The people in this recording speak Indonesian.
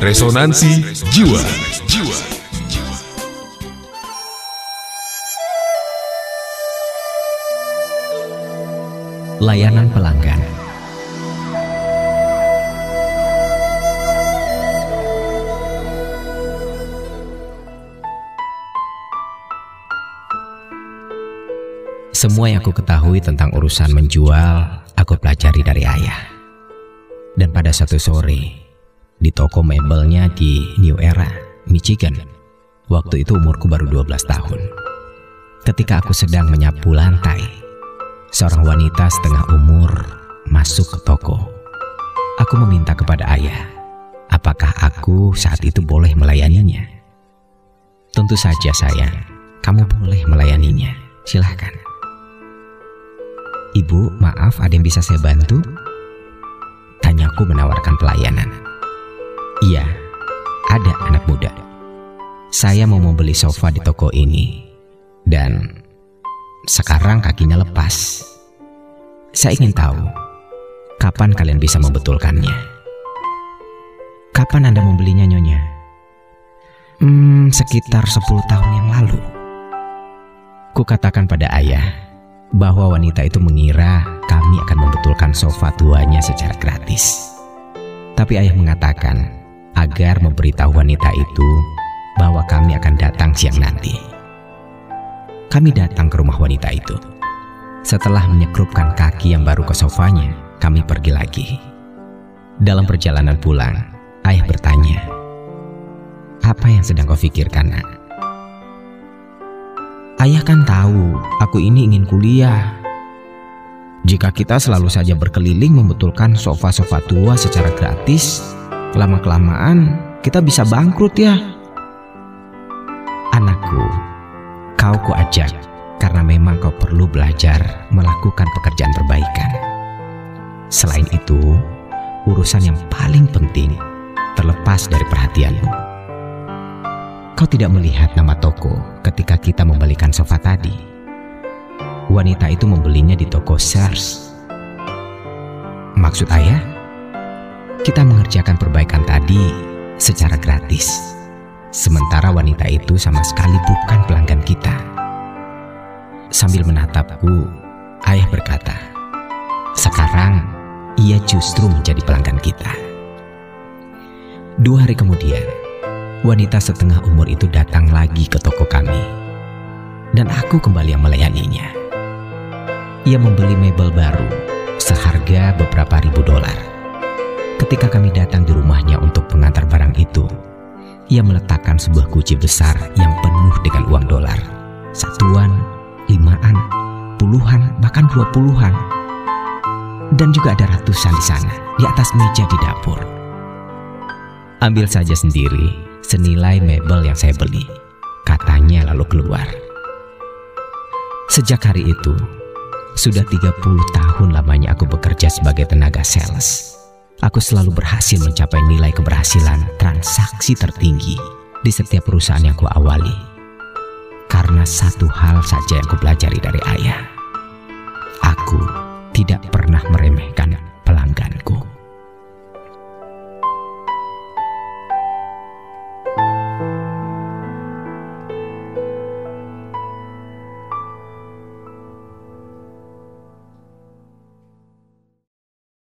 Resonansi Jiwa. Layanan pelanggan. Semua yang aku ketahui tentang urusan menjual, aku pelajari dari ayah. Dan pada satu sore, di toko mebelnya di New Era, Michigan, waktu itu umurku baru 12 tahun. Ketika aku sedang menyapu lantai, seorang wanita setengah umur masuk ke toko. Aku meminta kepada ayah, apakah aku saat itu boleh melayaninya? Tentu saja sayang, kamu boleh melayaninya. Silahkan. Ibu, maaf ada yang bisa saya bantu? Tanyaku menawarkan pelayanan. Iya, ada anak muda. Saya mau membeli sofa di toko ini. Dan sekarang kakinya lepas. Saya ingin tahu, kapan kalian bisa membetulkannya? Kapan Anda membelinya, Nyonya? Hmm, sekitar 10 tahun yang lalu. Kukatakan pada ayah, bahwa wanita itu mengira kami akan membetulkan sofa tuanya secara gratis. Tapi ayah mengatakan agar memberitahu wanita itu bahwa kami akan datang siang nanti. Kami datang ke rumah wanita itu. Setelah menyekrupkan kaki yang baru ke sofanya, kami pergi lagi. Dalam perjalanan pulang, ayah bertanya, "Apa yang sedang kau pikirkan, Nak?" Ayah kan tahu aku ini ingin kuliah. Jika kita selalu saja berkeliling membetulkan sofa-sofa tua secara gratis, lama-kelamaan kita bisa bangkrut ya. Anakku, kau kuajak karena memang kau perlu belajar melakukan pekerjaan perbaikan. Selain itu, urusan yang paling penting terlepas dari perhatianmu. Kau tidak melihat nama toko ketika kita membelikan sofa tadi. Wanita itu membelinya di toko Sears. Maksud ayah, kita mengerjakan perbaikan tadi secara gratis. Sementara wanita itu sama sekali bukan pelanggan kita. Sambil menatapku, ayah berkata, "Sekarang ia justru menjadi pelanggan kita." Dua hari kemudian, wanita setengah umur itu datang lagi ke toko kami. Dan aku kembali melayaninya. Ia membeli mebel baru seharga beberapa ribu dolar. Ketika kami datang di rumahnya untuk pengantar barang itu, ia meletakkan sebuah kunci besar yang penuh dengan uang dolar. Satuan, limaan, puluhan, bahkan dua puluhan. Dan juga ada ratusan di sana, di atas meja di dapur. Ambil saja sendiri, senilai mebel yang saya beli. Katanya lalu keluar. Sejak hari itu, sudah 30 tahun lamanya aku bekerja sebagai tenaga sales. Aku selalu berhasil mencapai nilai keberhasilan transaksi tertinggi di setiap perusahaan yang kuawali. Karena satu hal saja yang kupelajari dari ayah. Aku tidak pernah meremehkan